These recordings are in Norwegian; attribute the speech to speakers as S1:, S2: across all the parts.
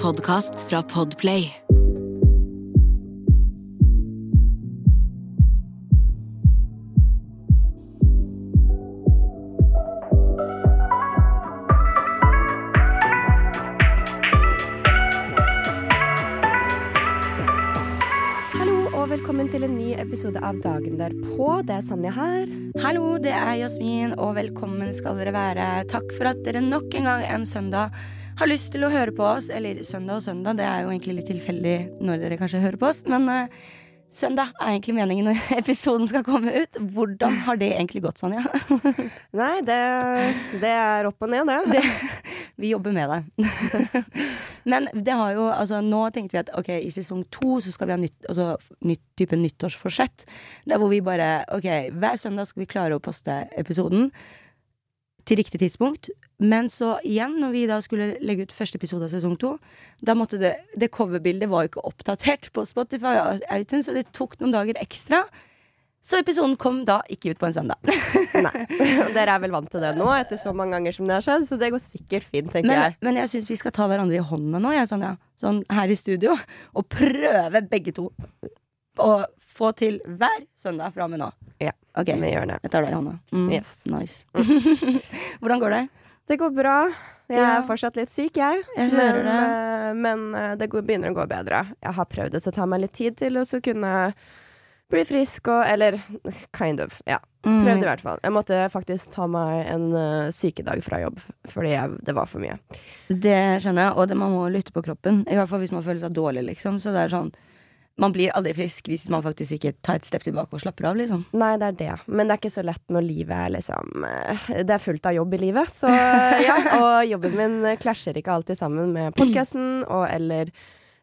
S1: podkast fra Podplay.
S2: Velkommen til en ny episode av Dagen derpå. Det er Sanja her.
S3: Hallo, det er Jasmin, og velkommen skal dere være. Takk for at dere nok en gang en søndag har lyst til å høre på oss. Eller søndag og søndag, det er jo egentlig litt tilfeldig når dere kanskje hører på oss. Men uh, søndag er egentlig meningen når episoden skal komme ut. Hvordan har det egentlig gått, Sonja?
S2: Nei, det, det er opp og ned, det.
S3: Vi jobber med det. Men det har jo, altså nå tenkte vi at ok, i sesong to så skal vi ha nytt, altså, nytt type nyttårsforsett. Der hvor vi bare ok, hver søndag skal vi klare å poste episoden til riktig tidspunkt. Men så igjen, når vi da skulle legge ut første episode av sesong to, da måtte det Det coverbildet var jo ikke oppdatert på Spotify og iTunes, så det tok noen dager ekstra. Så episoden kom da ikke ut på en søndag.
S2: Nei. Dere er vel vant til det nå, etter så mange ganger som det har skjedd, så det går sikkert fint, tenker
S3: Men,
S2: jeg.
S3: men jeg syns vi skal ta hverandre i hånda nå, jeg, Sonja. Sånn her i studio. Og prøve begge to å få til hver søndag fra og med nå.
S2: Ja,
S3: okay.
S2: vi gjør det.
S3: jeg tar deg i hånda. Mm,
S2: Yes.
S3: Nice. Hvordan går det?
S2: Det går bra. Jeg er fortsatt litt syk, jeg.
S3: Jeg
S2: men, det. men eh, det går, begynner å gå bedre. Jeg har prøvd det, så tar meg litt tid til å så kunne bli frisk og Eller kind of. Ja.
S3: Mm.
S2: Prøvde i hvert fall. Jeg måtte faktisk ta meg en uh, sykedag fra jobb, fordi jeg, det var for mye.
S3: Det skjønner jeg, og det, man må lytte på kroppen. I hvert fall hvis man føler seg dårlig, liksom. Så det er sånn Man blir aldri frisk hvis man faktisk ikke tar et step tilbake og slapper av, liksom.
S2: Nei, det er det. Men det er ikke så lett når livet er liksom eh, Det er fullt av jobb i livet. Så ja. Og jobben min eh, klasjer ikke alltid sammen med podkasten og eller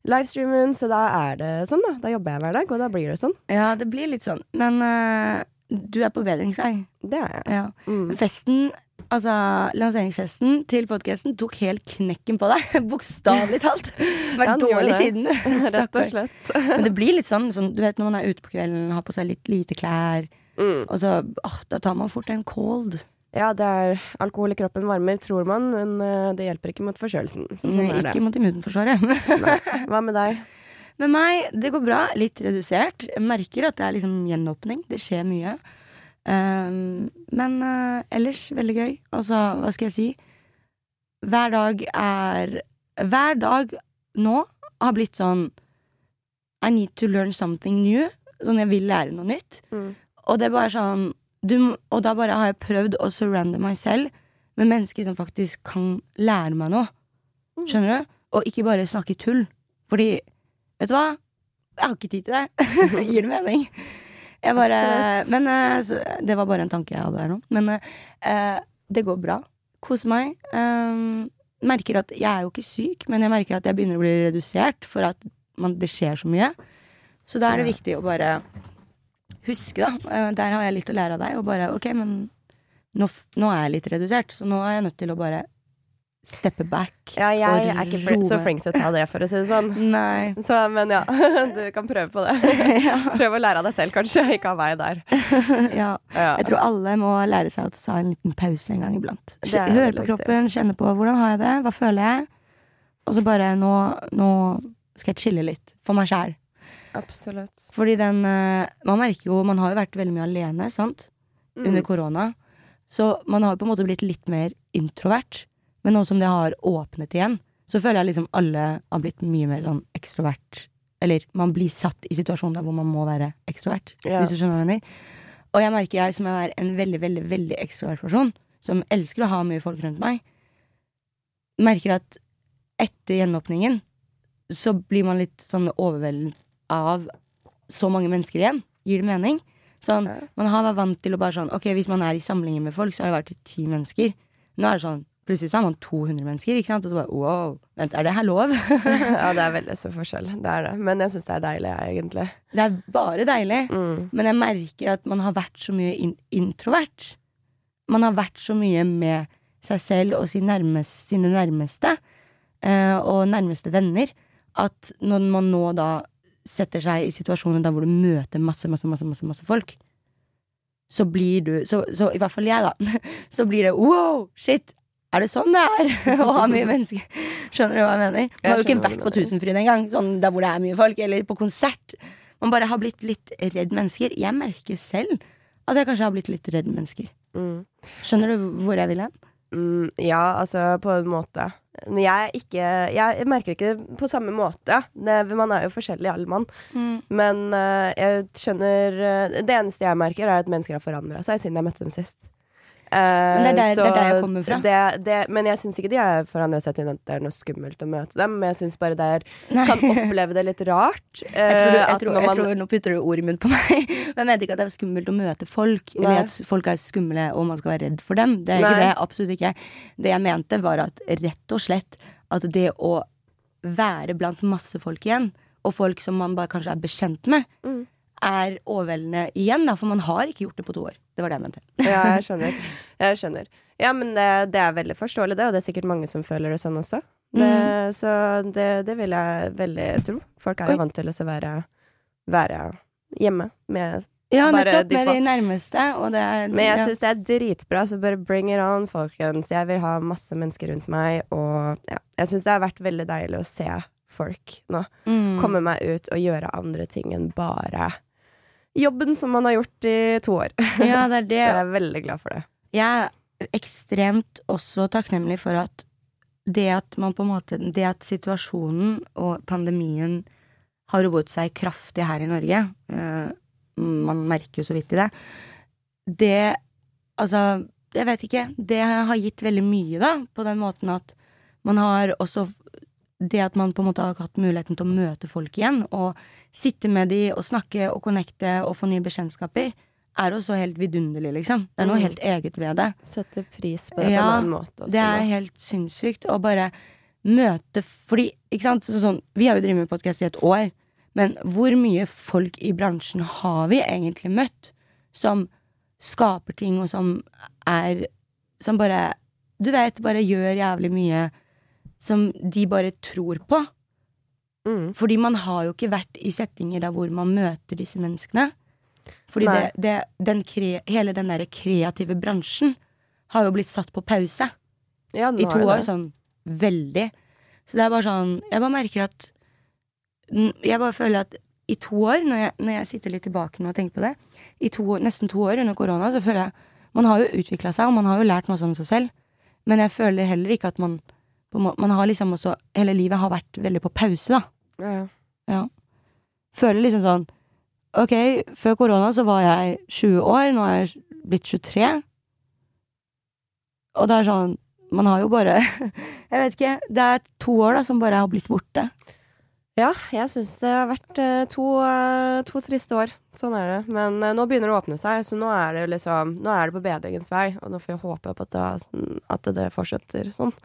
S2: livestreamen, så da er det sånn, da. Da jobber jeg hver dag, og da blir det sånn.
S3: Ja, det blir litt sånn. Men uh, du er på bedringsvei.
S2: Det er jeg.
S3: Ja.
S2: Mm.
S3: Festen, altså lanseringsfesten til podkasten tok helt knekken på deg. Bokstavelig talt. Vært
S2: Ja,
S3: dårlig
S2: det.
S3: siden.
S2: Rett og slett.
S3: Men det blir litt sånn, sånn, du vet når man er ute på kvelden, har på seg litt lite klær,
S2: Mm.
S3: og så åh, da tar man fort en cold.
S2: Ja, det er alkohol i kroppen varmer, tror man, men eh, det hjelper ikke mot forkjølelsen. Så sånn er det.
S3: Ikke mot immunforsvaret.
S2: Hva med deg?
S3: Med meg, det går bra. Litt redusert. Jeg merker at det er liksom gjenåpning. Det skjer mye. Um, men uh, ellers veldig gøy. Altså, hva skal jeg si? Hver dag er Hver dag nå har blitt sånn I need to learn something new. Sånn jeg vil lære noe nytt.
S2: Mm.
S3: Og det er bare sånn du, Og da bare har jeg prøvd å surrender meg selv med mennesker som faktisk kan lære meg noe.
S2: Mm.
S3: Skjønner du? Og ikke bare snakke tull. Fordi, vet du hva? Jeg har ikke tid til det. Gir det mening? Bare Men eh, Det var bare en tanke jeg hadde her nå. Men uh, det går bra. Koser meg. Um, merker at Jeg er jo ikke syk, men jeg merker at jeg begynner å bli redusert for at man, det skjer så mye. Så da er det viktig å bare huske, da. Uh, der har jeg litt å lære av deg. Og bare OK, men nå, nå er jeg litt redusert, så nå er jeg nødt til å bare steppe back.
S2: Ja, jeg er ikke fl så flink til å ta det, for å si det sånn.
S3: Nei.
S2: Så, men ja, du kan prøve på det.
S3: ja.
S2: Prøve å lære av deg selv, kanskje. Ikke av meg der.
S3: ja.
S2: Ja.
S3: Jeg tror alle må lære seg å ta en liten pause en gang iblant. Høre på kroppen, kjenne på hvordan har jeg det, hva føler jeg? Og så bare nå, nå skal jeg chille litt for meg sjæl.
S2: Absolutt.
S3: Fordi den eh, Man merker jo Man har jo vært veldig mye alene, sant?
S2: Mm.
S3: Under korona. Så man har på en måte blitt litt mer introvert. Men nå som det har åpnet igjen, så føler jeg liksom alle har blitt mye mer sånn ekstrovert. Eller man blir satt i situasjoner hvor man må være ekstrovert.
S2: Ja.
S3: Hvis du skjønner hva jeg mener. Og jeg merker jeg som er en veldig, veldig, veldig ekstrovert person, som elsker å ha mye folk rundt meg, merker at etter gjenåpningen så blir man litt sånn overveldet av så mange mennesker igjen. Gir det mening? Sånn, Man har vært vant til å bare sånn Ok, hvis man er i samlinger med folk, så har det vært ti mennesker. Nå er det sånn Plutselig så har man 200 mennesker, ikke sant? Og så bare wow, vent, er det her lov?
S2: ja, det er veldig stor forskjell. Det er det. Men jeg syns det er deilig, jeg, egentlig.
S3: det er bare deilig.
S2: Mm.
S3: Men jeg merker at man har vært så mye in introvert. Man har vært så mye med seg selv og sin nærmest, sine nærmeste, eh, og nærmeste venner, at når man nå da setter seg i situasjoner der hvor du møter masse, masse, masse, masse, masse folk, så blir du så, så i hvert fall jeg, da. Så blir det wow, shit! Er det sånn det er å ha mye mennesker? Skjønner du hva jeg mener? Man har jo ikke vært på. Tusenfryd engang, sånn der hvor det er mye folk, eller på konsert. Man bare har blitt litt redd mennesker. Jeg merker selv at jeg kanskje har blitt litt redd mennesker.
S2: Mm.
S3: Skjønner du hvor jeg vil hen?
S2: Mm, ja, altså på en måte. Men jeg ikke Jeg merker ikke det på samme måte. Det, man er jo forskjellig, alle mann. Men uh, jeg skjønner eh, Det eneste jeg merker, er at mennesker har forandra seg siden jeg møtte dem sist.
S3: Men det er der- det er der jeg kommer fra.
S2: Det, det, men jeg syns ikke de har forandra seg til at det er noe skummelt å møte dem. Men jeg syns bare det er. Kan oppleve det litt rart.
S3: Jeg tror, du,
S2: eh,
S3: jeg, tror,
S2: når
S3: jeg
S2: man-
S3: tror Nå putter du ord i munnen på meg. Men jeg mente ikke at det er skummelt å møte folk.
S2: Nei.
S3: Eller at folk er skumle og man skal være redd for dem. Det er ikke
S2: Nei.
S3: det. Absolutt ikke. Det jeg mente, var at rett og slett at det å være blant masse folk igjen, og folk som man bare kanskje er bekjent med,
S2: Mm.
S3: er overveldende igjen. Da, for man har ikke gjort det på to år. Det var det jeg mente.
S2: Ja, jeg skjønner. Jeg skjønner. Ja, men det, det er veldig forståelig, det, og det er sikkert mange som føler det sånn også. Det, Så det, det vil jeg veldig tro. Folk er jo vant til å være, være hjemme med
S3: Ja, nettopp. Med de nærmeste. Er
S2: Men jeg
S3: ja.
S2: syns det er dritbra, så bare bring it on, folkens. Jeg vil ha masse mennesker rundt meg, og ja, jeg syns det har vært veldig deilig å se folk nå.
S3: mm.
S2: Komme meg ut og gjøre andre ting enn bare jobben som man har gjort i to år.
S3: Ja, det er
S2: Så jeg er veldig glad for det.
S3: Jeg er ekstremt også takknemlig for at det at man på en måte Det at situasjonen og pandemien har roet seg kraftig her i Norge eh, Man merker jo så vidt i det. Det Altså, jeg vet ikke. Det har gitt veldig mye, da, på den måten at man har også det at man på en måte har hatt muligheten til å møte folk igjen, og sitte med de og snakke og connecte og få nye bekjentskaper, er også helt vidunderlig, liksom. Det er noe
S2: Mm.
S3: helt eget ved det.
S2: Sette pris på det på en annen måte også.
S3: Det er
S2: da.
S3: helt sinnssykt å bare møte Fordi, ikke sant, så sånn Vi har jo drevet med podkast i et år, men hvor mye folk i bransjen har vi egentlig møtt som skaper ting, og som er Som bare Du vet, bare gjør jævlig mye som de bare tror på.
S2: Mm.
S3: Fordi man har jo ikke vært i settinger der hvor man møter disse menneskene. Fordi det, det, den kre, hele den derre kreative bransjen har jo blitt satt på pause
S2: Ja,
S3: i to år. Sånn veldig. Så det er bare sånn Jeg bare merker at Jeg bare føler at i to år, når jeg, når jeg sitter litt tilbake nå og tenker på det, i to, nesten to år under korona, så føler jeg Man har jo utvikla seg, og man har jo lært masse om seg selv, men jeg føler heller ikke at man Man har liksom også Hele livet har vært veldig på pause, da.
S2: Ja, ja.
S3: Ja. Føler liksom sånn Ok, før korona så var jeg 20 år, nå er jeg blitt 23. Og det er sånn Man har jo bare Jeg vet ikke. Det er to år da som bare har blitt borte.
S2: Ja, jeg syns det har vært eh, to, eh, to triste år. Sånn er det. Men eh, nå begynner det å åpne seg, så nå er det liksom Nå er det på bedringens vei, og nå får jeg håpe på at det, at det fortsetter sånn.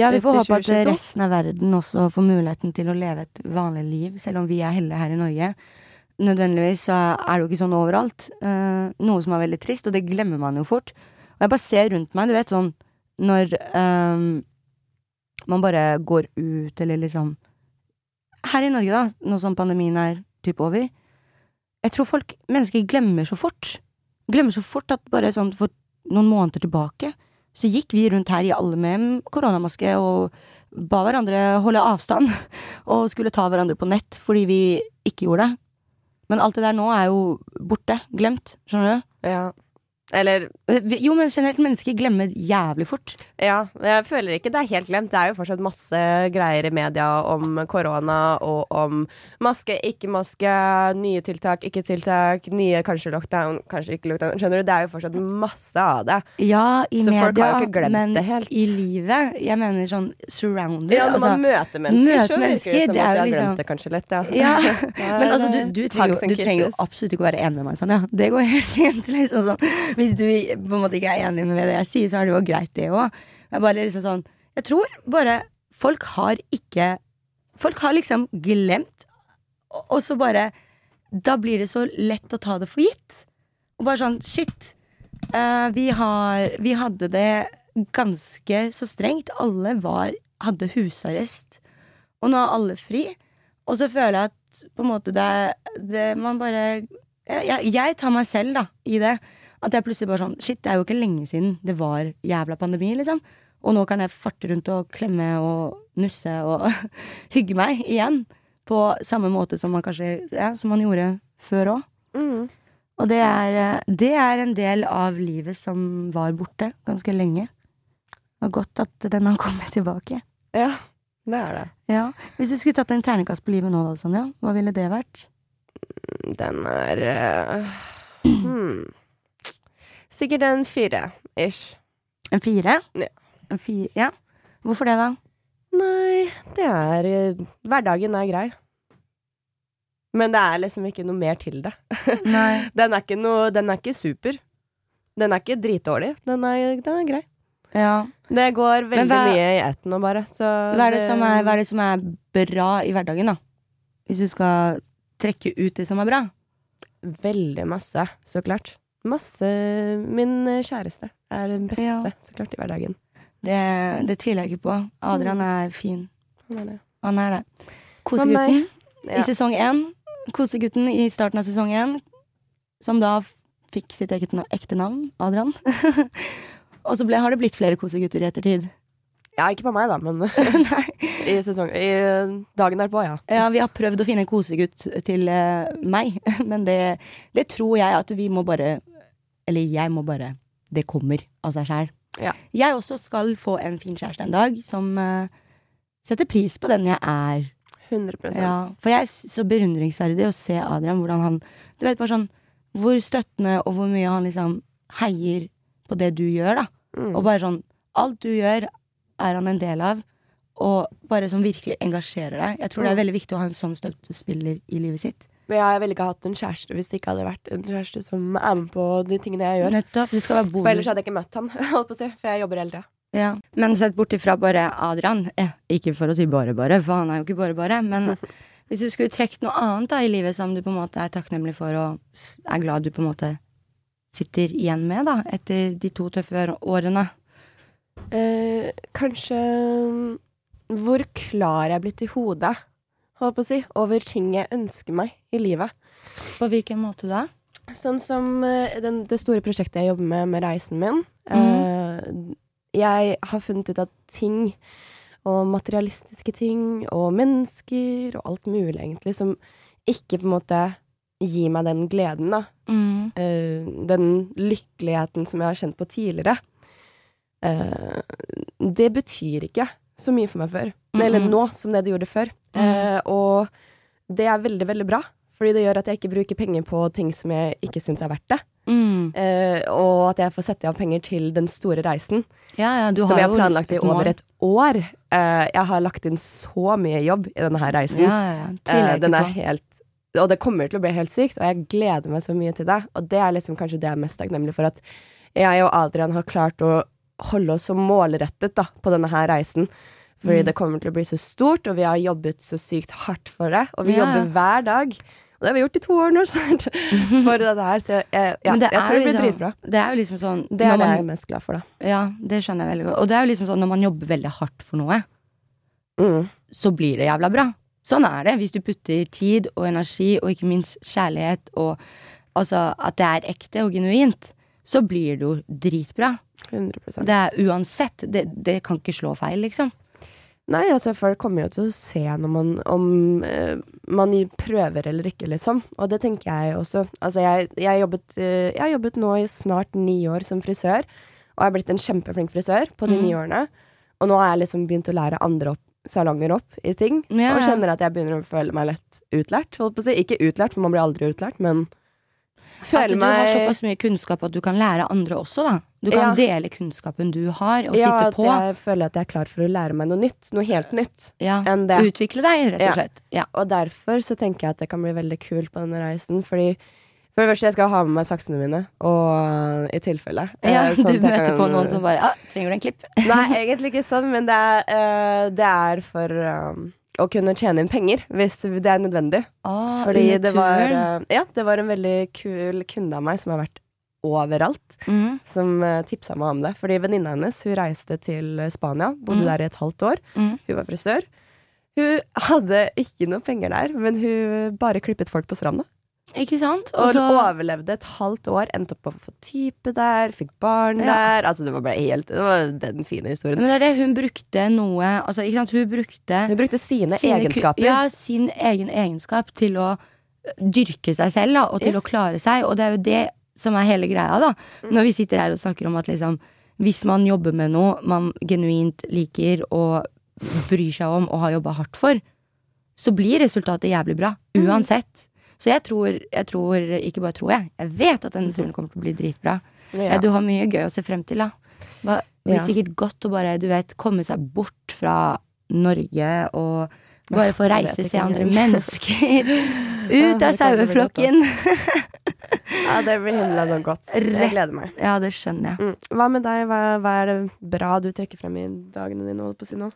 S3: Ja, vi får håpe at resten av verden også får muligheten til å leve et vanlig liv, selv om vi er heldige her i Norge. Nødvendigvis så er det jo ikke sånn overalt. Noe som er veldig trist, og det glemmer man jo fort. Og jeg bare ser rundt meg, du vet sånn når um, man bare går ut, eller liksom Her i Norge, da, nå som pandemien er typ over. Jeg tror folk, mennesker glemmer så fort. Glemmer så fort at bare sånn for noen måneder tilbake så gikk vi rundt her i alle med koronamaske og ba hverandre holde avstand. Og skulle ta hverandre på nett fordi vi ikke gjorde det. Men alt det der nå er jo borte. Glemt. Skjønner du?
S2: Ja. Eller
S3: Jo, men generelt, mennesker glemmer jævlig fort.
S2: Ja, jeg føler ikke det er helt glemt. Det er jo fortsatt masse greier i media om korona og om maske, ikke maske, nye tiltak, ikke tiltak, nye kanskje lockdown, kanskje ikke lockdown. Skjønner du? Det er jo fortsatt masse av det.
S3: Ja, i
S2: Så folk
S3: media,
S2: har jo ikke glemt
S3: men
S2: det helt.
S3: i livet. Jeg mener sånn surrounded.
S2: Ja, når
S3: altså,
S2: man møter mennesker,
S3: møter
S2: så virker
S3: mennesker,
S2: det som
S3: det
S2: at de har
S3: liksom-
S2: glemt det kanskje litt, ja.
S3: Ja, men altså, du, du, trenger, jo, du trenger jo absolutt ikke å være enig med meg, sånn, ja. Det går helt fint. Liksom, sånn. Hvis du på en måte ikke er enig med det jeg sier, så er det jo greit, det òg. Jeg liksom sånn Jeg tror bare folk har ikke Folk har liksom glemt, og og så bare Da blir det så lett å ta det for gitt. Og bare sånn Shit. Uh, vi har Vi hadde det ganske så strengt. Alle var hadde husarrest. Og nå er alle fri. Og så føler jeg at på en måte det, det Man bare jeg, jeg tar meg selv da i det. At jeg plutselig bare sånn Shit, det er jo ikke lenge siden det var jævla pandemi, liksom. Og nå kan jeg farte rundt og klemme og nusse og hygge meg igjen. På samme måte som man kanskje Ja, som man gjorde før òg.
S2: Mm.
S3: Og det er, eh, det er en del av livet som var borte ganske lenge. Det var godt at den har kommet tilbake.
S2: Ja, det er det.
S3: Ja. Hvis du skulle tatt en ternekast på livet nå, da, Sonja, hva ville det vært?
S2: Den er uh, hmm. Sikkert en fire, ish.
S3: En fire?
S2: Ja.
S3: En fire, ja. Hvorfor det, da?
S2: Nei, det er eh, Hverdagen er grei. Men det er liksom ikke noe mer til det. Den er noe Den er ikke super. Den er ikke dritdårlig. Den er, den er grei.
S3: Ja.
S2: Det går veldig
S3: hva-
S2: mye i ett nå, bare. Så
S3: Hva er, det som er, hva er det som er bra i hverdagen, da? Hvis du skal trekke ut det som er bra?
S2: Veldig masse, så klart. Masse Min kjæreste er den beste,
S3: Ja.
S2: så klart, i hverdagen.
S3: Det, det tviler jeg ikke på. Adrian er fin.
S2: Han er det.
S3: Han er det. Kosegutten
S2: Ja.
S3: i sesong én. Kosegutten i starten av sesong én, som da fikk sitt eget ekte navn, Adrian. Og så ble, har det blitt flere kosegutter i ettertid.
S2: Ja, ikke på meg, da, men i sesong I dagen derpå, ja.
S3: Ja, vi har prøvd å finne en kosegutt til uh, meg, men det, det tror jeg at vi må bare Eller jeg må bare Det kommer av seg sjæl.
S2: Ja.
S3: Jeg også skal få en fin kjæreste en dag, som uh, setter pris på den jeg er.
S2: 100%
S3: Ja, for jeg er så beundringsverdig å se Adrian, hvordan han Du vet, bare sånn Hvor støttende og hvor mye han liksom heier på det du gjør, da.
S2: Mm.
S3: Og bare sånn Alt du gjør, er han en del av. Og bare som virkelig engasjerer deg. Jeg tror det er
S2: Mm.
S3: veldig viktig å ha en sånn støttespiller i livet sitt.
S2: Men jeg ville ikke hatt en kjæreste hvis det ikke hadde vært en kjæreste som er med på de tingene jeg gjør.
S3: Nettopp. du skal være
S2: For ellers hadde jeg ikke møtt han, holdt på å si, for jeg jobber hele tida.
S3: Ja. Men sett bort ifra bare Adrian, eh, ikke for å si bare bare, for han er jo ikke bare bare, men hvis du skulle trukket noe annet da i livet som du på en måte er takknemlig for og er glad du på en måte sitter igjen med, da, etter de to tøffe årene.
S2: Eh, kanskje mm, hvor klar jeg er blitt i hodet, holdt på å si, over ting jeg ønsker meg i livet.
S3: På hvilken måte da?
S2: Sånn som eh, den, det store prosjektet jeg jobber med med reisen min. Eh, jeg har funnet ut at ting, og materialistiske ting, og mennesker, og alt mulig egentlig, som ikke på en måte gir meg den gleden, da.
S3: Mm.
S2: eh, den lykkeligheten som jeg har kjent på tidligere, eh, det betyr ikke så mye for meg før. Eller
S3: Mhm.
S2: nå, som det det gjorde før. Eh, og det er veldig, veldig bra. Fordi det gjør at jeg ikke bruker penger på ting som jeg ikke syns er verdt det.
S3: Mm.
S2: Eh, og at jeg får sette av penger til den store reisen,
S3: Ja, ja, du
S2: som jeg har planlagt i over et år. Eh, jeg har lagt inn så mye jobb i denne her reisen.
S3: Ja, ja, ja.
S2: Eh, den er helt Og det kommer til å bli helt sykt, og jeg gleder meg så mye til det. Og det er liksom kanskje det jeg er mest takknemlig for, at jeg og Adrian har klart å holde oss så målrettet da, på denne her reisen. Fordi
S3: Mm.
S2: det kommer til å bli så stort, og vi har jobbet så sykt hardt for det. Og vi
S3: yeah.
S2: jobber hver dag. Og det har vi gjort i to år nå snart for dette her. Så jeg, jeg, ja,
S3: det
S2: jeg tror det blir
S3: liksom-
S2: dritbra.
S3: Det er jo liksom sånn
S2: Det er det jeg er mest glad for, da.
S3: Ja, det skjønner jeg veldig godt. Og det er jo liksom sånn når man jobber veldig hardt for noe,
S2: Mm.
S3: så blir det jævla bra. Sånn er det. Hvis du putter tid og energi, og ikke minst kjærlighet, og altså at det er ekte og genuint, så blir det jo dritbra.
S2: 100
S3: Det er uansett. Det, det kan ikke slå feil, liksom.
S2: Nei, altså folk kommer jo til å se man om uh, man prøver eller ikke, liksom. Og det tenker jeg også. Altså jeg, jeg, jobbet, uh, jeg har jobbet nå i snart ni år som frisør, og jeg er blitt en kjempeflink frisør på de
S3: mm.
S2: ni årene. Og nå har jeg liksom begynt å lære andre opp, salonger opp i ting,
S3: Ja,
S2: og
S3: ja.
S2: kjenner at jeg begynner å føle meg lett utlært, holdt på å si. Ikke utlært, for man blir aldri utlært, men
S3: At
S2: du
S3: du har såpass mye kunnskap at du kan lære andre også, da. Du kan
S2: Ja.
S3: dele kunnskapen du har, og
S2: ja,
S3: sitte på.
S2: Ja, jeg føler at jeg er klar for å lære meg noe nytt. Noe helt nytt
S3: Ja.
S2: enn det.
S3: Utvikle deg, rett og slett. Ja.
S2: Og derfor så tenker jeg at det kan bli veldig kult på denne reisen. Fordi for det første, jeg skal ha med meg saksene mine, og i tilfelle.
S3: ja
S2: eh, sånn
S3: du møter
S2: kan-
S3: på noen som bare ah, 'Trenger du en klipp?'
S2: Nei, egentlig ikke sånn, men det er, uh, det er for um, å kunne tjene inn penger, hvis det er nødvendig.
S3: Ah,
S2: Fordi det var, eh, ja, det var en veldig kul kunde av meg som har vært overalt,
S3: mm.
S2: som uh, tipsa meg om det. Fordi venninna hennes hun reiste til Spania, bodde
S3: Mm.
S2: der i et halvt år.
S3: Mm.
S2: Hun var frisør. Hun hadde ikke noe penger der, men hun bare klippet folk på stranda.
S3: Ikke sant?
S2: Og
S3: så
S2: overlevde et halvt år, endte opp på å få type der, fikk barn
S3: Ja.
S2: der. Altså, det var bare helt Det var den fine historien.
S3: Men det er det, hun brukte noe Altså, ikke sant, hun brukte
S2: Hun brukte sine,
S3: sine
S2: egenskaper.
S3: Ja, sin egen egenskap til å dyrke seg selv, da, og til
S2: Yes.
S3: å klare seg. Og det er jo det som er hele greia, da.
S2: Mm.
S3: Når vi sitter her og snakker om at liksom Hvis man jobber med noe man genuint liker og bryr seg om og har jobba hardt for, så blir resultatet jævlig bra.
S2: Mm.
S3: Uansett. Så jeg tror, jeg tror, ikke bare tror jeg, jeg vet at denne turen kommer til å bli dritbra.
S2: Ja.
S3: Du har mye gøy å se frem til, da. Det blir
S2: Ja.
S3: sikkert godt å bare, du vet, komme seg bort fra Norge og bare få reise,
S2: ikke
S3: se andre mennesker. Ut av saueflokken.
S2: ja, det blir himla noe godt. Jeg gleder meg.
S3: Ja, det skjønner jeg.
S2: Mm. Hva med deg? Hva, hva er det bra du trekker frem i dagene dine? Holdt på å si nå?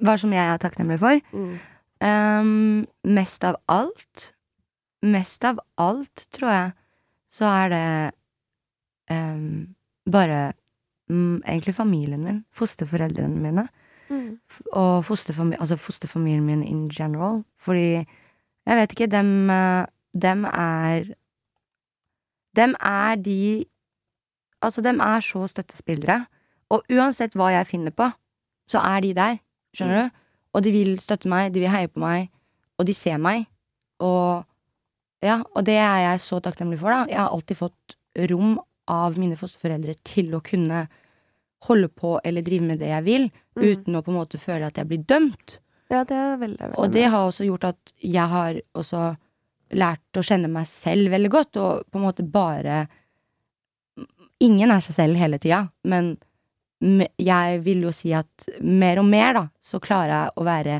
S3: Hva som jeg er takknemlig for?
S2: Mm.
S3: Um, mest av alt Mest av alt, tror jeg, så er det um, bare um, egentlig familien min. Fosterforeldrene mine.
S2: Mm.
S3: Og fosterfamil altså fosterfamilien min in general. Fordi jeg vet ikke, dem, eh, dem er Dem er de Altså, dem er så støttespillere. Og uansett hva jeg finner på, så er de der. Skjønner du? Og de vil støtte meg, de vil heie på meg, og de ser meg. Og ja, og det er jeg så takknemlig for, da. Jeg har alltid fått rom av mine fosterforeldre til å kunne holde på eller drive med det jeg vil,
S2: Mm.
S3: uten å på en måte føle at jeg blir dømt.
S2: Ja, det er veldig, veldig
S3: Og det har også gjort at jeg har også lært å kjenne meg selv veldig godt, og på en måte bare Ingen er seg selv hele tida, men jeg vil jo si at mer og mer, da, så klarer jeg å være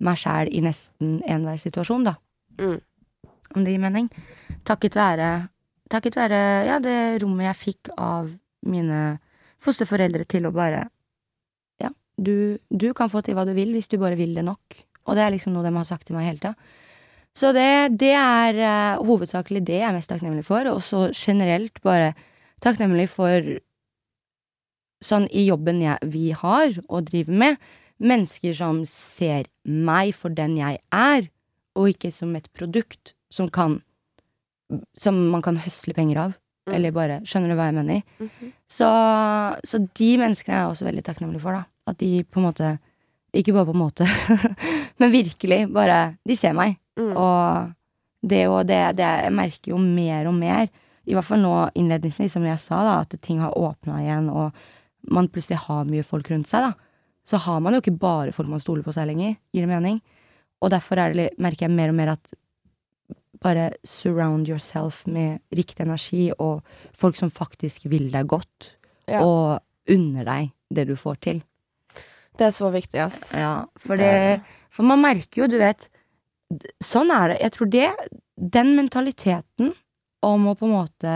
S3: meg sjæl i nesten enhver situasjon, da.
S2: Mm.
S3: Om det gir mening. Takket være Takket være ja, det rommet jeg fikk av mine fosterforeldre til å bare Ja, du, du kan få til hva du vil hvis du bare vil det nok. Og det er liksom noe de har sagt til meg hele tida. Så det, det er uh, hovedsakelig det jeg er mest takknemlig for, og så generelt bare takknemlig for sånn i jobben jeg, vi har og driver med, mennesker som ser meg for den jeg er, og ikke som et produkt som kan Som man kan høsle penger av.
S2: Mm.
S3: Eller bare Skjønner du hva jeg mener?
S2: Mhm.
S3: Så, så de menneskene er jeg også veldig takknemlig for, da. At de på en måte Ikke bare på en måte, men virkelig bare De ser meg.
S2: Mm.
S3: Og det og det, det Jeg merker jo mer og mer, i hvert fall nå innledningsvis, som jeg sa, da, at ting har åpna igjen, og man plutselig har mye folk rundt seg, da. Så har man jo ikke bare folk man stoler på seg lenger. Gir det mening? Og derfor er det, merker jeg mer og mer at bare surround yourself med riktig energi og folk som faktisk vil deg godt,
S2: Ja.
S3: og unner deg det du får til.
S2: Det er så viktig, ass.
S3: Ja, for
S2: Det
S3: For man merker jo, du vet Sånn er det. Jeg tror det Den mentaliteten om å på en måte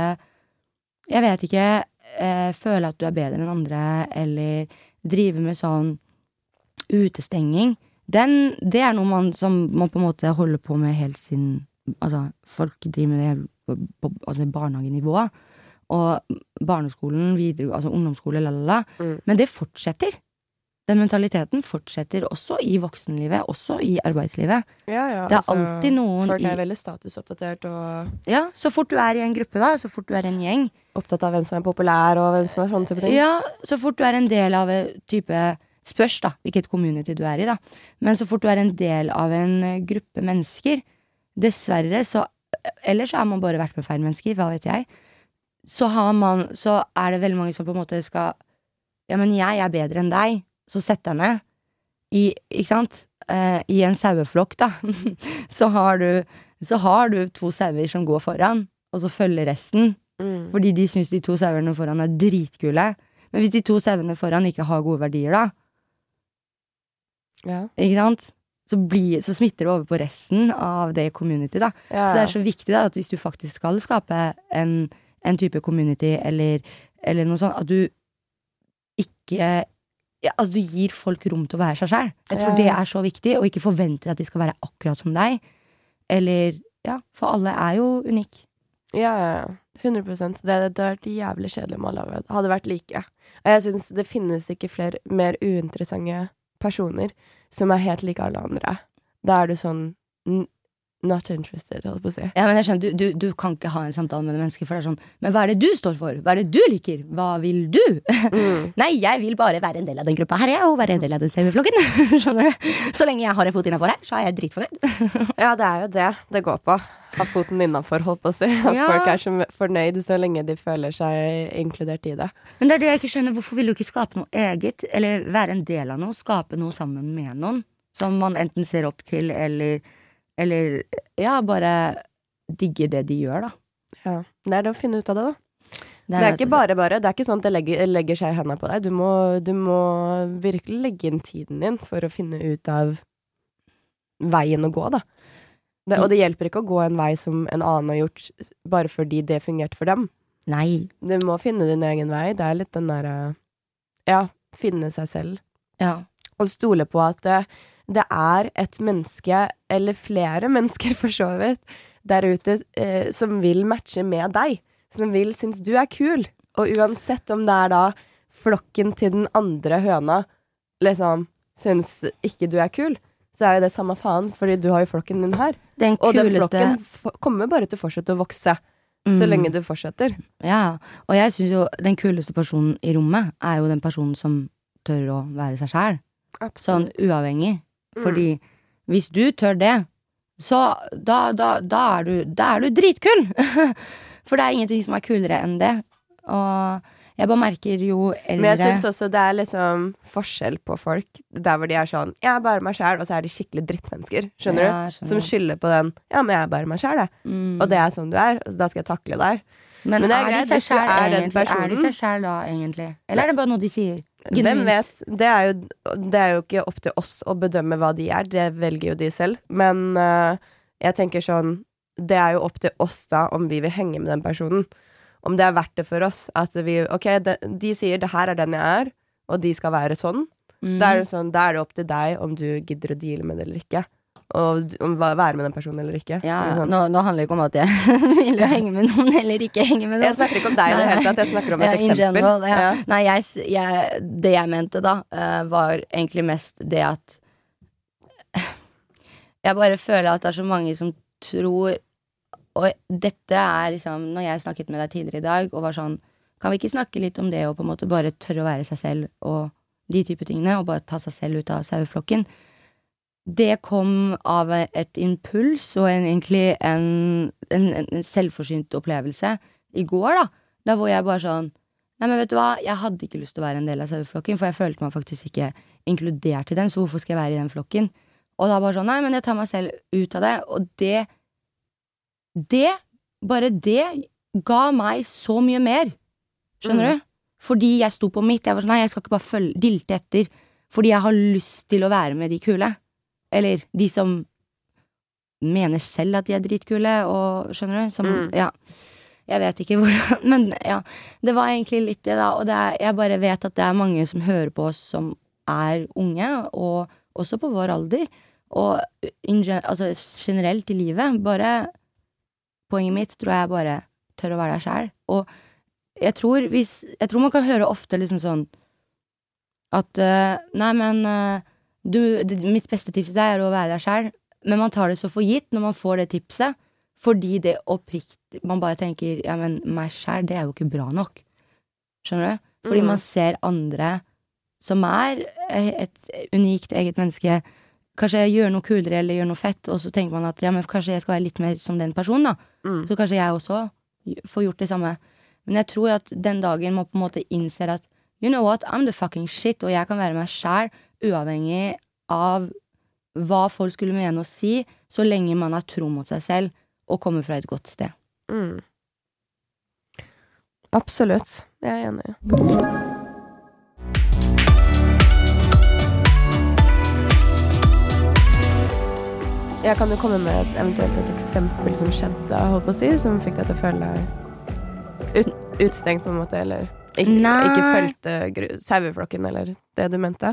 S3: Jeg vet ikke eh, Føle at du er bedre enn andre, eller drive med sånn utestenging, den, det er noe man som man på en måte holder på med helt siden Altså, folk driver med det på, på altså barnehagenivå. Og barneskolen, videre, altså ungdomsskole, la, la, la.
S2: Mm.
S3: Men det fortsetter. Den mentaliteten fortsetter også i voksenlivet, også i arbeidslivet.
S2: Ja, ja,
S3: Det er
S2: altså,
S3: alltid noen
S2: Folk er veldig statusoppdatert og
S3: Ja, så fort du er i en gruppe, da, så fort du er en gjeng,
S2: opptatt av hvem som er populær, og hvem som er sånne type ting.
S3: Ja, så fort du er en del av en type Spørs, da, hvilket community du er i, da. Men så fort du er en del av en eh, gruppe mennesker, dessverre så Eller så har man bare vært med feil mennesker, hva vet jeg. Så har man Så er det veldig mange som på en måte skal Ja, men jeg er bedre enn deg, så sett deg ned. I Ikke sant? Eh, I en saueflokk, da, så har du Så har du to sauer som går foran, og så følger resten.
S2: Mm.
S3: Fordi de syns de to sauene foran er dritkule. Men hvis de to sauene foran ikke har gode verdier, da,
S2: Ja.
S3: ikke sant? Så, blir, så smitter det over på resten av det community, da.
S2: Ja,
S3: Så det er så viktig da, at hvis du faktisk skal skape en, en type community, eller, eller noe sånt, at du ikke ja, Altså, du gir folk rom til å være seg sjæl. Jeg tror
S2: Ja.
S3: det er så viktig, og ikke forventer at de skal være akkurat som deg. Eller Ja, for alle er jo unike.
S2: Ja, ja, ja. 100 Det, det hadde vært jævlig kjedelig om alle hadde- vært like. Og jeg syns det finnes ikke flere mer uinteressante personer som er helt like alle andre. Da er du sånn not interested, holdt på å si.
S3: Ja, men jeg skjønner, du, du, du kan ikke ha en samtale med det mennesket, for det er sånn Men hva er det du står for? Hva er det du liker? Hva vil du?
S2: Mm.
S3: Nei, jeg vil bare være en del av den gruppa her, jeg, og være en del av den saueflokken. Skjønner du? Så lenge jeg har en fot innafor her, så er jeg dritfornøyd.
S2: Ja, det er jo det det går på. Ha foten innafor, holdt på å si. At
S3: Ja.
S2: folk er så fornøyd så lenge de føler seg inkludert i det.
S3: Men det er det jeg ikke skjønner. Hvorfor vil du ikke skape noe eget? Eller være en del av noe? Skape noe sammen med noen? Som man enten ser opp til, eller Eller ja, bare digge det de gjør, da.
S2: Ja. Det er det å finne ut av det, da.
S3: Det
S2: Det er ikke bare bare. Det er ikke sånn at det legger, legger seg i hendene på deg. Du må, du må virkelig legge inn tiden din for å finne ut av veien å gå, da. Det, og det hjelper ikke å gå en vei som en annen har gjort, bare fordi det fungerte for dem.
S3: Nei.
S2: Du må finne din egen vei. Det er litt den derre Ja, finne seg selv.
S3: Ja.
S2: Og stole på at det, er et menneske, eller flere mennesker for så vidt, der ute eh, som vil matche med deg. Som vil synes du er kul. Og uansett om det er da flokken til den andre høna liksom synes ikke du er kul, så er jo det samme faen, fordi du har jo flokken din her.
S3: Den
S2: Og den flokken kommer bare til å fortsette å vokse, så
S3: Mm.
S2: lenge du fortsetter.
S3: Ja. Og jeg syns jo den kuleste personen i rommet er jo den personen som tør å være seg sjæl. Sånn uavhengig.
S2: Mm.
S3: Fordi hvis du tør det, så da, da, da, er, du, da er du dritkul! For det er ingenting som er kulere enn det. Og jeg bare merker jo eldre
S2: Men jeg syns også det er liksom forskjell på folk der hvor de er sånn 'Jeg er bare meg sjæl', og så er de skikkelig drittmennesker. Skjønner
S3: Ja,
S2: du?
S3: skjønner.
S2: Som skylder på den 'Ja, men jeg er bare meg sjæl, jeg'.
S3: Mm.
S2: Og det er sånn du er, og da skal jeg takle deg.
S3: Men,
S2: Men er
S3: er, de seg sjæl egentlig? Er de seg sjæl da, egentlig? Eller er det bare noe de sier?
S2: Hvem vet? Det er, jo, det er jo ikke opp til oss å bedømme hva de er, det velger jo de selv. Men uh, jeg tenker sånn Det er jo opp til oss da om vi vil henge med den personen. Om det er verdt det for oss. At vi Ok, de, de sier 'det her er den jeg er', og de skal være sånn.
S3: Mm.
S2: Da er det sånn, da er det opp til deg om du gidder å deale med det eller ikke. Hva- være med den personen eller ikke.
S3: Ja,
S2: Ikke
S3: nå, nå handler det ikke om at jeg vil henge med noen eller ikke henge med noen.
S2: Jeg snakker ikke om deg i det hele tatt, jeg snakker om et eksempel.
S3: general, ja.
S2: Ja.
S3: Nei, jeg, jeg, det jeg mente da, eh, var egentlig mest det at Jeg bare føler at det er så mange som tror Og dette er liksom Når jeg snakket med deg tidligere i dag og var sånn Kan vi ikke snakke litt om det og på en måte bare tørre å være seg selv og de type tingene, og bare ta seg selv ut av saueflokken? Det kom av et impuls og en, egentlig en, en, en selvforsynt opplevelse i går, da. Da hvor jeg bare sånn Nei, men vet du hva, jeg hadde ikke lyst til å være en del av saueflokken, for jeg følte meg faktisk ikke inkludert i den, så hvorfor skal jeg være i den flokken? Og da bare sånn, nei, men jeg tar meg selv ut av det, og det Det, bare det, ga meg så mye mer. Skjønner
S2: Mm.
S3: du? Fordi jeg sto på mitt. Jeg var sånn, nei, jeg skal ikke bare følge, dilte etter. Fordi jeg har lyst til å være med de kule. Eller de som mener selv at de er dritkule, og skjønner du? Som,
S2: Mm.
S3: ja. Jeg vet ikke hvordan, men ja. Det var egentlig litt det, da. Og det er, jeg bare vet at det er mange som hører på oss som er unge, og også på vår alder. Og in, altså, generelt i livet. Bare Poenget mitt tror jeg bare tør å være deg sjæl. Og jeg tror, hvis, jeg tror man kan høre ofte liksom sånn at uh, Nei, men eh, du, det, mitt beste tips er å være deg sjæl. Men man tar det så for gitt når man får det tipset, fordi det oppriktig Man bare tenker ja, men meg sjæl, det er jo ikke bra nok. Skjønner du? Fordi
S2: Mm.
S3: man ser andre som er eh, et unikt eget menneske, kanskje gjør noe kulere eller gjør noe fett, og så tenker man at ja, men kanskje jeg skal være litt mer som den personen, da.
S2: Mm.
S3: Så kanskje jeg også får gjort det samme. Men jeg tror at den dagen man på en måte innser at you know what, I'm the fucking shit, og jeg kan være meg sjæl, uavhengig av hva folk skulle mene og si, så lenge man er tro mot seg selv og kommer fra et godt sted.
S2: Mm. Absolutt. Jeg er enig. Jeg kan jo komme med et, eventuelt et eksempel som skjedde, holdt på å si, som fikk deg til å føle deg ut, utstengt, på en måte, eller ikke,
S3: Nei.
S2: ikke fulgte saueflokken, eller det du mente.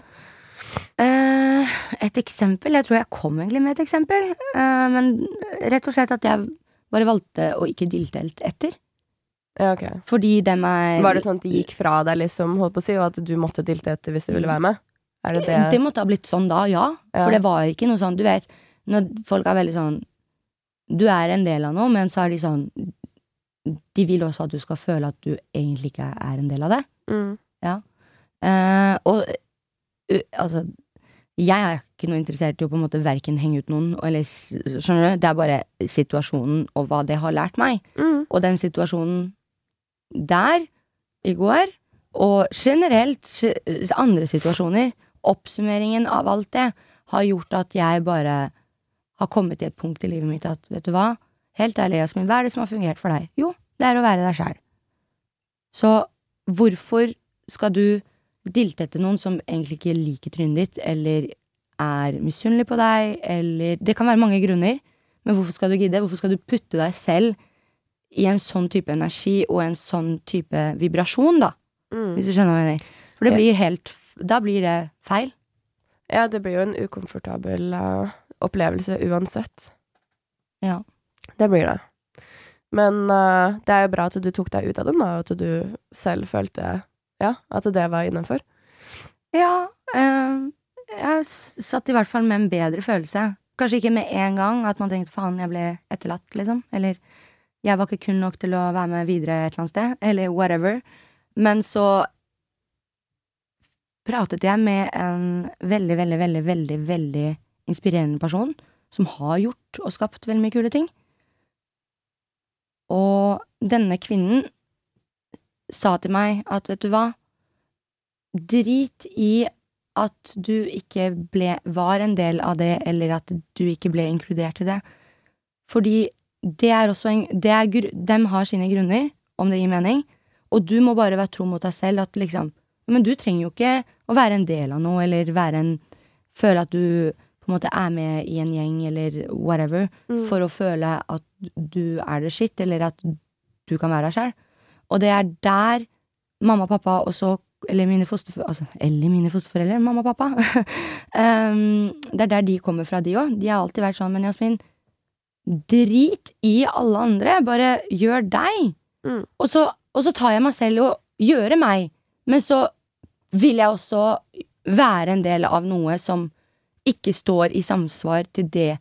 S3: Eh, et eksempel? Jeg tror jeg kom egentlig med et eksempel. Uh, men rett og slett at jeg bare valgte å ikke dilte helt etter.
S2: Ja, ok.
S3: Fordi dem er
S2: Var det sånn at de gikk fra deg, liksom, holdt på å si, og at du måtte dilte etter hvis du ville være med? Er det det?
S3: Det måtte ha blitt sånn da, ja.
S2: Ja.
S3: For det var ikke noe sånn, du vet Når folk er veldig sånn du er en del av noe, men så er de sånn De vil også at du skal føle at du egentlig ikke er en del av det.
S2: Mm.
S3: Eh, og ø, altså Jeg er ikke noe interessert i å på en måte verken henge ut noen eller Skjønner du? Det er bare situasjonen og hva det har lært meg.
S2: Mm.
S3: Og den situasjonen der, i går, og generelt andre situasjoner, oppsummeringen av alt det, har gjort at jeg bare har kommet til et punkt i livet mitt at, vet du hva, helt ærlig, Jasmin, hva er det som har fungert for deg? Jo, det er å være deg sjæl. Så hvorfor skal du dilte etter noen som egentlig ikke liker trynet ditt, eller er misunnelig på deg, eller Det kan være mange grunner, men hvorfor skal du gidde? Hvorfor skal du putte deg selv i en sånn type energi og en sånn type vibrasjon, da?
S2: Mm.
S3: Hvis du skjønner hva jeg mener. For det blir helt Da blir det feil.
S2: Ja, det blir jo en ukomfortabel uh, opplevelse uansett.
S3: Ja.
S2: Det blir det. Men uh, det er jo bra at du tok deg ut av den, da, og at du selv følte ja, at det var innafor.
S3: Ja, eh, jeg satt i hvert fall med en bedre følelse. Kanskje ikke med en gang at man tenkte faen, jeg ble etterlatt, liksom. Eller jeg var ikke kun nok til å være med videre et eller annet sted. Eller whatever. Men så pratet jeg med en veldig, veldig, veldig, veldig, veldig inspirerende person som har gjort og skapt veldig mye kule ting. Og denne kvinnen sa til meg at vet du hva, drit i at du ikke ble, var en del av det, eller at du ikke ble inkludert i det. Fordi det er også en det er, Dem har sine grunner, om det gir mening, og du må bare være tro mot deg selv at liksom Men du trenger jo ikke å være en del av noe, eller være en Føle at du på en måte er med i en gjeng, eller whatever,
S2: Mm.
S3: for å føle at du er det shit, eller at du kan være deg sjøl. Og det er der mamma og pappa også eller mine fosterforeldre altså, Eller mine fosterforeldre, mamma og pappa. um, det er der de kommer fra, de òg. De har alltid vært sånn, men Jasmin, drit i alle andre. Bare gjør deg.
S2: Mm.
S3: Og, så, og så tar jeg meg selv og gjøre meg. Men så vil jeg også være en del av noe som ikke står i samsvar til det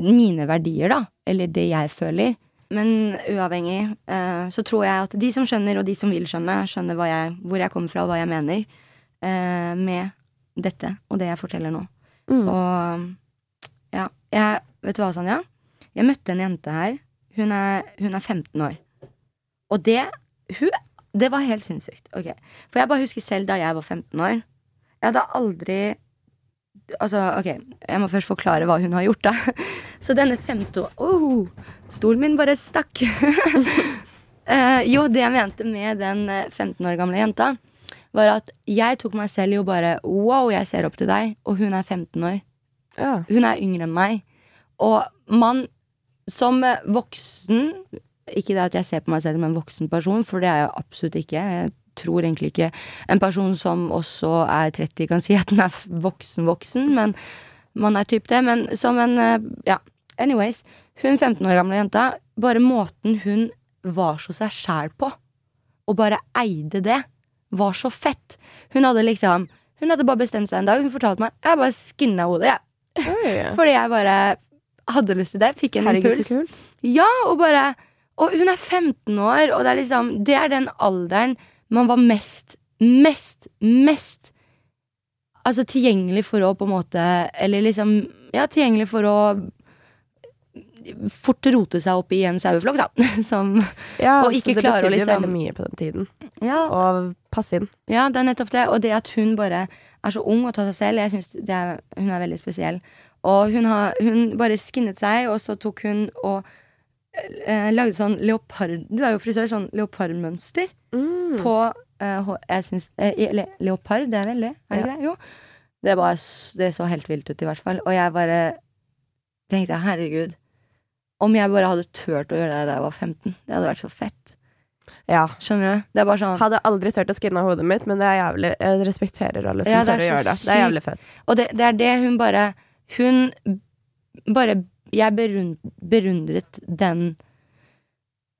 S3: mine verdier, da. Eller det jeg føler. Men uavhengig eh, så tror jeg at de som skjønner, og de som vil skjønne, skjønner jeg, hvor jeg kommer fra, og hva jeg mener eh, med dette og det jeg forteller nå.
S2: Mm.
S3: Og ja, jeg Vet du hva, Sanja? Jeg møtte en jente her. Hun er, hun er 15 år. Og det hun, Det var helt sinnssykt. Okay. For jeg bare husker selv da jeg var 15 år. Jeg hadde aldri Altså, ok, jeg må først forklare hva hun har gjort, da. Så denne 15 år oh, Stolen min bare stakk. uh, jo, det jeg mente med den eh, 15 år gamle jenta, var at jeg tok meg selv i å bare Wow, jeg ser opp til deg, og hun er 15 år.
S2: Ja.
S3: Hun er yngre enn meg. Og man som eh, voksen Ikke det at jeg ser på meg selv som en voksen person, for det er jeg absolutt ikke. Jeg tror egentlig ikke en person som også er 30 kan si at den er voksen-voksen, men man er typ det. Men som en eh, Ja, anyways. Hun 15 år gamle jenta, bare måten hun var så seg sjæl på, og bare eide det, var så fett. Hun hadde liksom Hun hadde bare bestemt seg en dag. Hun fortalte meg Jeg bare skinna hodet, jeg.
S2: Oi.
S3: Fordi jeg bare hadde lyst til det. Fikk en
S2: Herregud,
S3: impuls. Ja, og bare Og hun er 15 år, og det er liksom Det er den alderen man var mest, mest, mest Altså tilgjengelig for å på en måte Eller liksom Ja, tilgjengelig for å fort rote seg opp i en saueflokk, da. Som
S2: Ja,
S3: Og ikke
S2: det
S3: klare å
S2: liksom jo
S3: betydde
S2: veldig mye på den tiden.
S3: Ja,
S2: Å passe inn.
S3: Ja, det er nettopp det. Og det at hun bare er så ung og tar seg selv, jeg synes er, hun er veldig spesiell. Og hun, har, hun bare skinnet seg, og så tok hun og eh, lagde sånn leopard Du er jo frisør, sånn leopardmønster
S2: Mm.
S3: på eh, Jeg syns eh, le, Leopard, det er veldig? Er det ja. det? Jo. Det, var, det så helt vilt ut, i hvert fall. Og jeg bare tenkte herregud. Om jeg bare hadde turt å gjøre det da jeg var 15. Det hadde vært så fett.
S2: Ja.
S3: Skjønner du? Sånn
S2: Hadde aldri turt å skinne hodet mitt, men det er jævlig Jeg respekterer alle som
S3: Ja,
S2: tør å gjøre det. Det er jævlig fett.
S3: Og det, det er det hun bare Hun bare Jeg berund, berundret den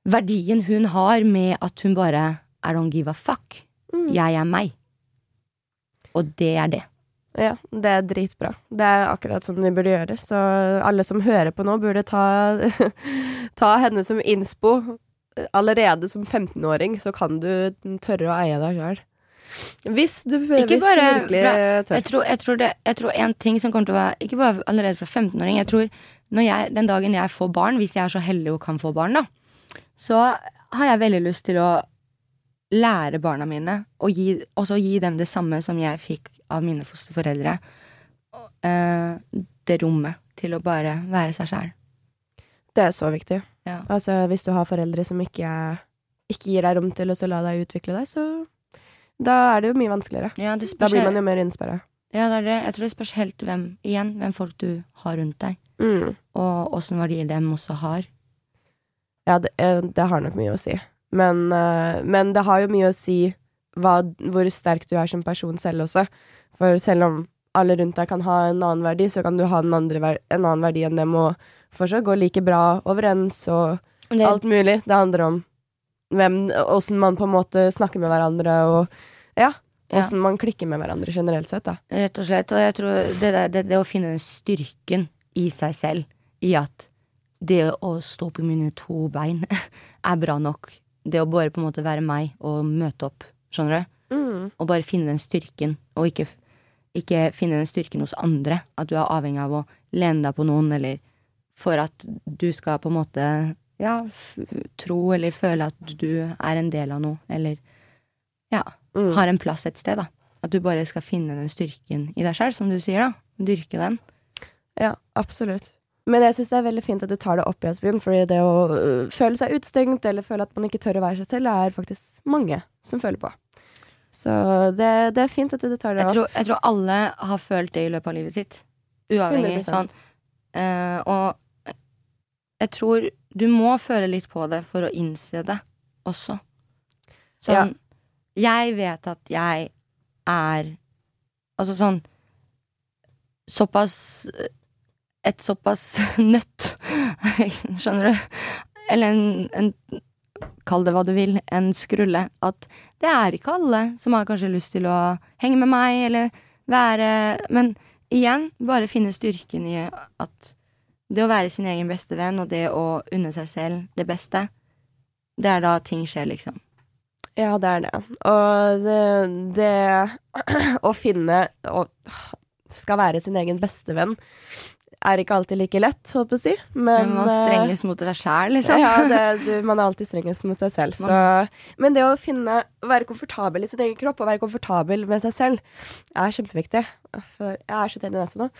S3: verdien hun har med at hun bare I don't give a fuck.
S2: Mm.
S3: Jeg er meg. Og det er det.
S2: Ja, det er dritbra. Det er akkurat sånn de burde gjøre. Så alle som hører på nå, burde ta, ta henne som innspo. Allerede som 15-åring så kan du tørre å eie deg sjøl. Hvis du, hvis du virkelig
S3: fra-
S2: tør.
S3: Jeg tror, jeg, tror det, jeg tror en ting som kommer til å være Ikke bare allerede fra 15-åring. Jeg tror jeg, Den dagen jeg får barn, hvis jeg er så heldig og kan få barn, da, så har jeg veldig lyst til å lære barna mine, og gi, også gi dem det samme som jeg fikk av mine fosterforeldre. Eh, det rommet til å bare være seg sjæl.
S2: Det er så viktig.
S3: Ja.
S2: Altså, hvis du har foreldre som ikke, ikke gir deg rom til å la deg utvikle deg, så da er det jo mye vanskeligere.
S3: Ja, det
S2: Da blir man jo mer innsperra.
S3: ja, det er det. Jeg tror det spørs helt hvem, igjen, hvem folk du har rundt deg,
S2: Mm.
S3: og åssen verdier dem også har.
S2: Ja, det, eh, det har nok mye å si. Men, eh, men det har jo mye å si hva, hvor sterk du er som person selv også. For selv om alle rundt deg kan ha en annen verdi, så kan du ha en, andre, en annen verdi enn dem, og fortsatt gå like bra overens og
S3: Det,
S2: alt mulig. Det handler om hvem, åssen man på en måte snakker med hverandre, og ja,
S3: Ja.
S2: man klikker med hverandre generelt sett, da.
S3: Rett og slett. Og jeg tror det, der, det, det å finne den styrken i seg selv, i at det å stå på mine to bein er bra nok. Det å bare på en måte være meg og møte opp, skjønner du?
S2: Mm.
S3: Og bare finne den styrken, og ikke, ikke finne den styrken hos andre. At du er avhengig av å lene deg på noen, eller for at du skal på en måte ja, tro eller føle at du er en del av noe, eller ja,
S2: Mm.
S3: har en plass et sted, da. At du bare skal finne den styrken i deg sjøl, som du sier, da. Dyrke den.
S2: Ja, absolutt. Men jeg syns det er veldig fint at du tar det opp, Jasmin, fordi det å øh, føle seg utestengt eller føle at man ikke tør å være seg selv, er faktisk mange som føler på. Så det, det er fint at du tar det
S3: Jeg
S2: opp.
S3: tror, jeg tror alle har følt det i løpet av livet sitt. Uavhengig.
S2: 100%.
S3: Sånn. Uh, og jeg tror du må føle litt på det for å innse det også. Sånn Jeg vet at jeg er Altså sånn Såpass Et såpass nøtt, skjønner du? Eller en, en Kall det hva du vil, en skrulle. At det er ikke alle som har kanskje lyst til å henge med meg, eller være Men igjen, bare finne styrken i at det å være sin egen beste venn, og det å unne seg selv det beste, det er da ting skjer, liksom.
S2: Ja, det er det. Og det, det å finne og skal være sin egen bestevenn er ikke alltid like lett, holdt på å si. Men
S3: man
S2: eh,
S3: strengest mot deg sjæl, liksom.
S2: Ja, det, du, man er alltid strengest mot seg selv. Så. Men det å finne Være komfortabel i sin egen kropp og være komfortabel med seg selv er kjempeviktig. For jeg er så tett i nesa nå.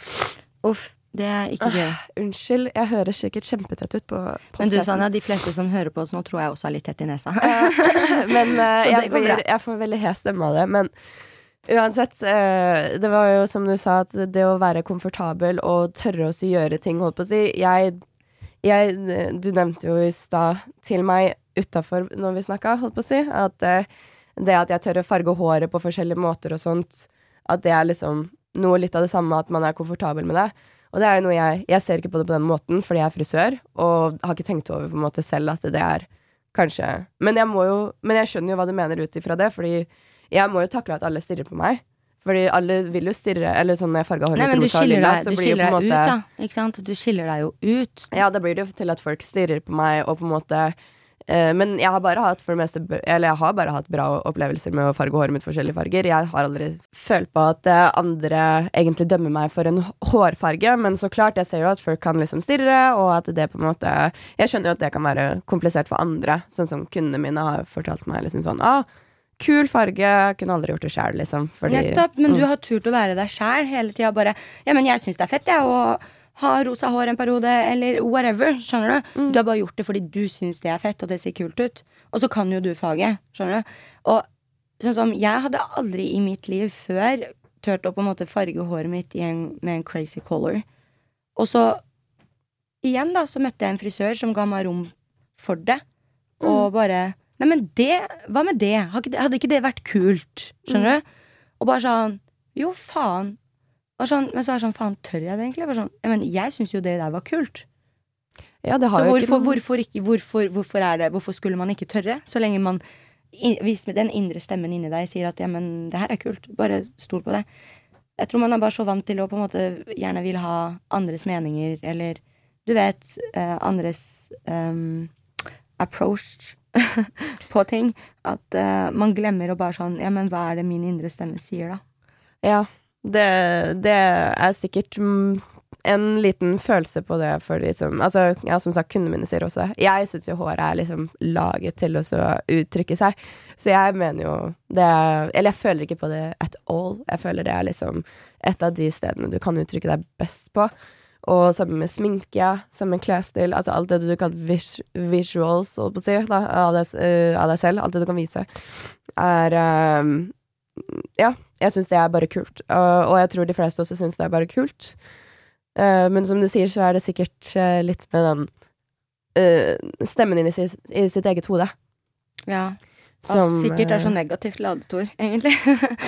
S3: Uff, det er ikke gøy.
S2: Unnskyld, jeg høres sikkert kjempetett ut på
S3: Men du. Sanja, de fleste som hører på oss nå, tror jeg også er litt tett i nesa.
S2: Men
S3: uh,
S2: jeg, blir, jeg får veldig hes stemme av det. Men uansett, eh, det var jo som du sa, at det å være komfortabel og tørre å gjøre ting, holdt på å si jeg, jeg Du nevnte jo i stad til meg utafor når vi snakka, holdt på å si, at eh, det at jeg tør å farge håret på forskjellige måter og sånt, at det er liksom noe litt av det samme, at man er komfortabel med det. Og det er jo noe jeg Jeg ser ikke på det på den måten fordi jeg er frisør, og har ikke tenkt over på en måte selv at det er Kanskje. Men jeg må jo Men jeg skjønner jo hva du mener ut ifra det, fordi jeg må jo takle at alle stirrer på meg. Fordi alle vil jo stirre Eller sånn når jeg farga håret mitt rosa og lilla, så blir det på en
S3: måte ut, da. Ikke sant? Du skiller deg jo ut.
S2: Ja, da blir det jo til at folk stirrer på meg, og på en måte eh, Men jeg har bare hatt for det meste Eller jeg har bare hatt bra opplevelser med å farge håret mitt forskjellige farger. Jeg har aldri følt på at eh, andre egentlig dømmer meg for en hårfarge, men så klart, jeg ser jo at folk kan liksom stirre, og at det på en måte Jeg skjønner jo at det kan være komplisert for andre, sånn som kundene mine har fortalt meg liksom sånn ah, Kul farge, kunne aldri gjort det sjæl, liksom. Fordi,
S3: Nettopp. Men du
S2: Mm.
S3: har turt å være deg sjæl hele tida. Bare Ja, men jeg syns det er fett, jeg, å ha rosa hår en periode, eller whatever. Skjønner du?
S2: Mm.
S3: Du har bare gjort det fordi du syns det er fett, og det ser kult ut. Og så kan jo du faget. Skjønner du? Og sånn som Jeg hadde aldri i mitt liv før turt å på en måte farge håret mitt en, med en crazy color. Og så igjen, da, så møtte jeg en frisør som ga meg rom for det. Og bare Nei, men det Hva med det? Hadde ikke det- vært kult? Skjønner du? Og bare sånn Jo, faen. Sånn, men så er det sånn, faen, tør jeg det egentlig? Bare sånn, men jeg syns jo det der var kult.
S2: ja, det har
S3: Så hvorfor,
S2: ikke
S3: hvorfor, ikke, hvorfor, hvorfor er det Hvorfor skulle man ikke tørre? Så lenge man Hvis den indre stemmen inni deg sier at ja, men det her er kult, bare stol på det. Jeg tror man er bare så vant til å på en måte gjerne vil ha andres meninger, eller du vet, eh, andres um, approach på ting. At uh, man glemmer å bare sånn Ja, men hva er det min indre stemme sier, da?
S2: Ja. Det, det er sikkert mm, en liten følelse på det for de som Altså, ja, som sagt, kundene mine sier også det. Jeg syns jo håret er liksom laget til å uttrykke seg. Så jeg mener jo det er Eller jeg føler ikke på det at all. Jeg føler det er liksom et av de stedene du kan uttrykke deg best på. Og sammen med sminke, sammen med klesstil, altså alt det du kan vis visuals, holdt på å si, da, av, deg, uh, av, deg, selv, alt det du kan vise, er um, Ja, jeg syns det er bare kult. Uh, og jeg tror de fleste også syns det er bare kult. Uh, men som du sier, så er det sikkert uh, litt med den stemmen din i, sitt, i sitt eget hode.
S3: Ja. Som, sikkert er så negativt ladet ord, egentlig.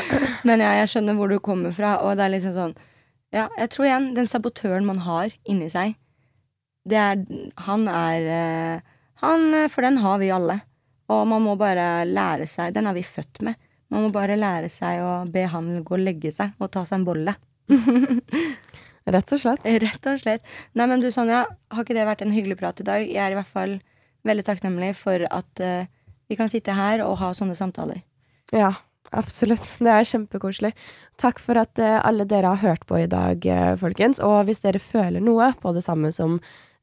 S3: men ja, jeg skjønner hvor du kommer fra, og det er liksom sånn Ja, jeg tror igjen, den sabotøren man har inni seg, det er Han er Han For den har vi alle. Og man må bare lære seg Den er vi født med. Man må bare lære seg å be han gå og legge seg og ta seg en bolle.
S2: Rett og slett.
S3: Rett og slett. Nei, men du Sonja, har ikke det vært en hyggelig prat i dag? Jeg er i hvert fall veldig takknemlig for at uh, vi kan sitte her og ha sånne samtaler.
S2: Ja, absolutt. Det er kjempekoselig. Takk for at uh, alle dere har hørt på i dag, uh, folkens. Og hvis dere føler noe på det samme som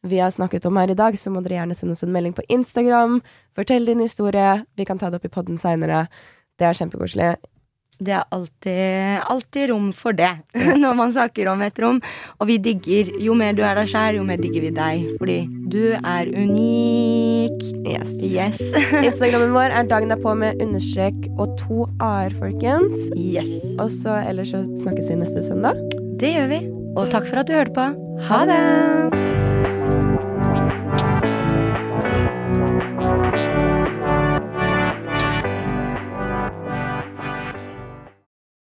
S2: vi har snakket om her i dag, så må dere gjerne sende oss en melding på Instagram. Fortell din historie. Vi kan ta det opp i poden seinere. Det er kjempekoselig.
S3: Det er alltid, alltid rom for det når man snakker om et rom. Og vi digger Jo mer du er deg sjæl, jo mer digger vi deg. Fordi du er unik.
S2: Yes.
S3: yes.
S2: Instagrammen vår er dagen derpå med understrek og to a-er, folkens.
S3: Yes.
S2: Og så ellers så snakkes vi neste søndag.
S3: Det gjør vi. Og takk for at du hørte på. Ha det!